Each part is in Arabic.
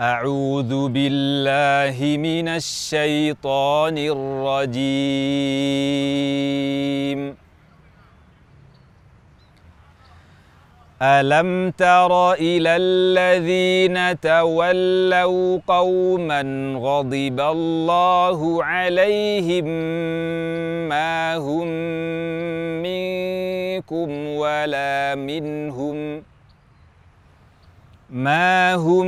أعوذ بالله من الشيطان الرجيم. ألم تر إلى الذين تولوا قوما غضب الله عليهم ما هم منكم ولا منهم ۖ ما هم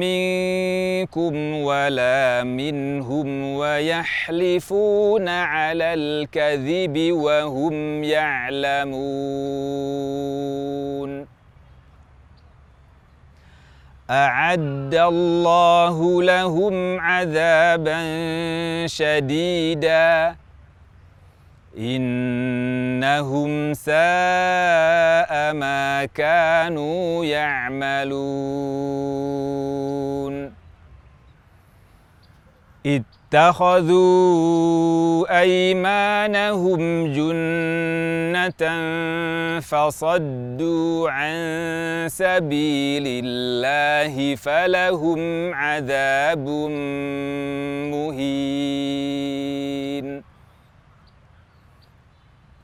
منكم ولا منهم ويحلفون على الكذب وهم يعلمون اعد الله لهم عذابا شديدا إنهم ساء ما كانوا يعملون. اتخذوا أيمانهم جنة فصدوا عن سبيل الله فلهم عذاب مهين.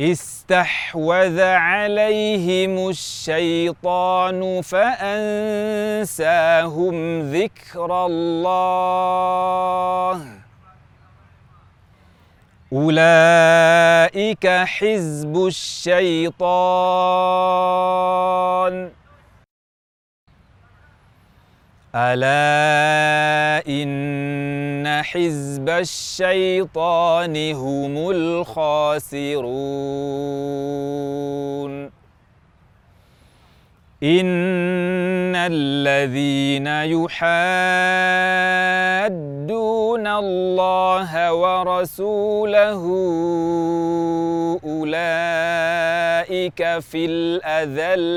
استحوذ عليهم الشيطان فأنساهم ذكر الله. أولئك حزب الشيطان. ألا إن حزب الشيطان هم الخاسرون. إن الذين يحادون الله ورسوله أولئك في الأذلين.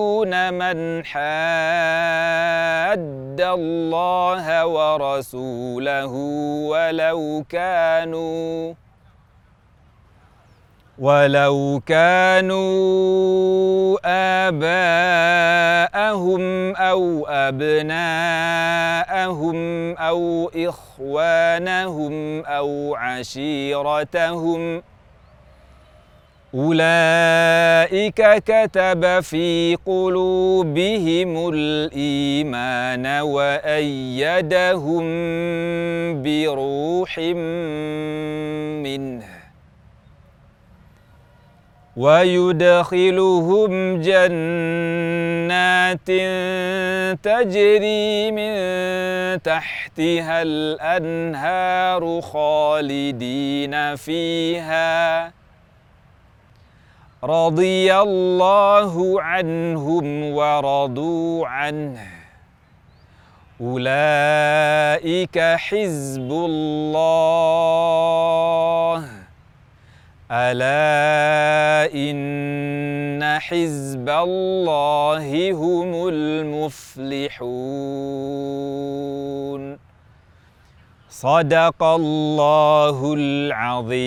يوادون من حاد الله ورسوله ولو كانوا ولو كانوا آباءهم أو أبناءهم أو إخوانهم أو عشيرتهم أولئك كتب في قلوبهم الإيمان وأيدهم بروح منه ويدخلهم جنات تجري من تحتها الأنهار خالدين فيها رضي الله عنهم ورضوا عنه. أولئك حزب الله. ألا إن حزب الله هم المفلحون. صدق الله العظيم.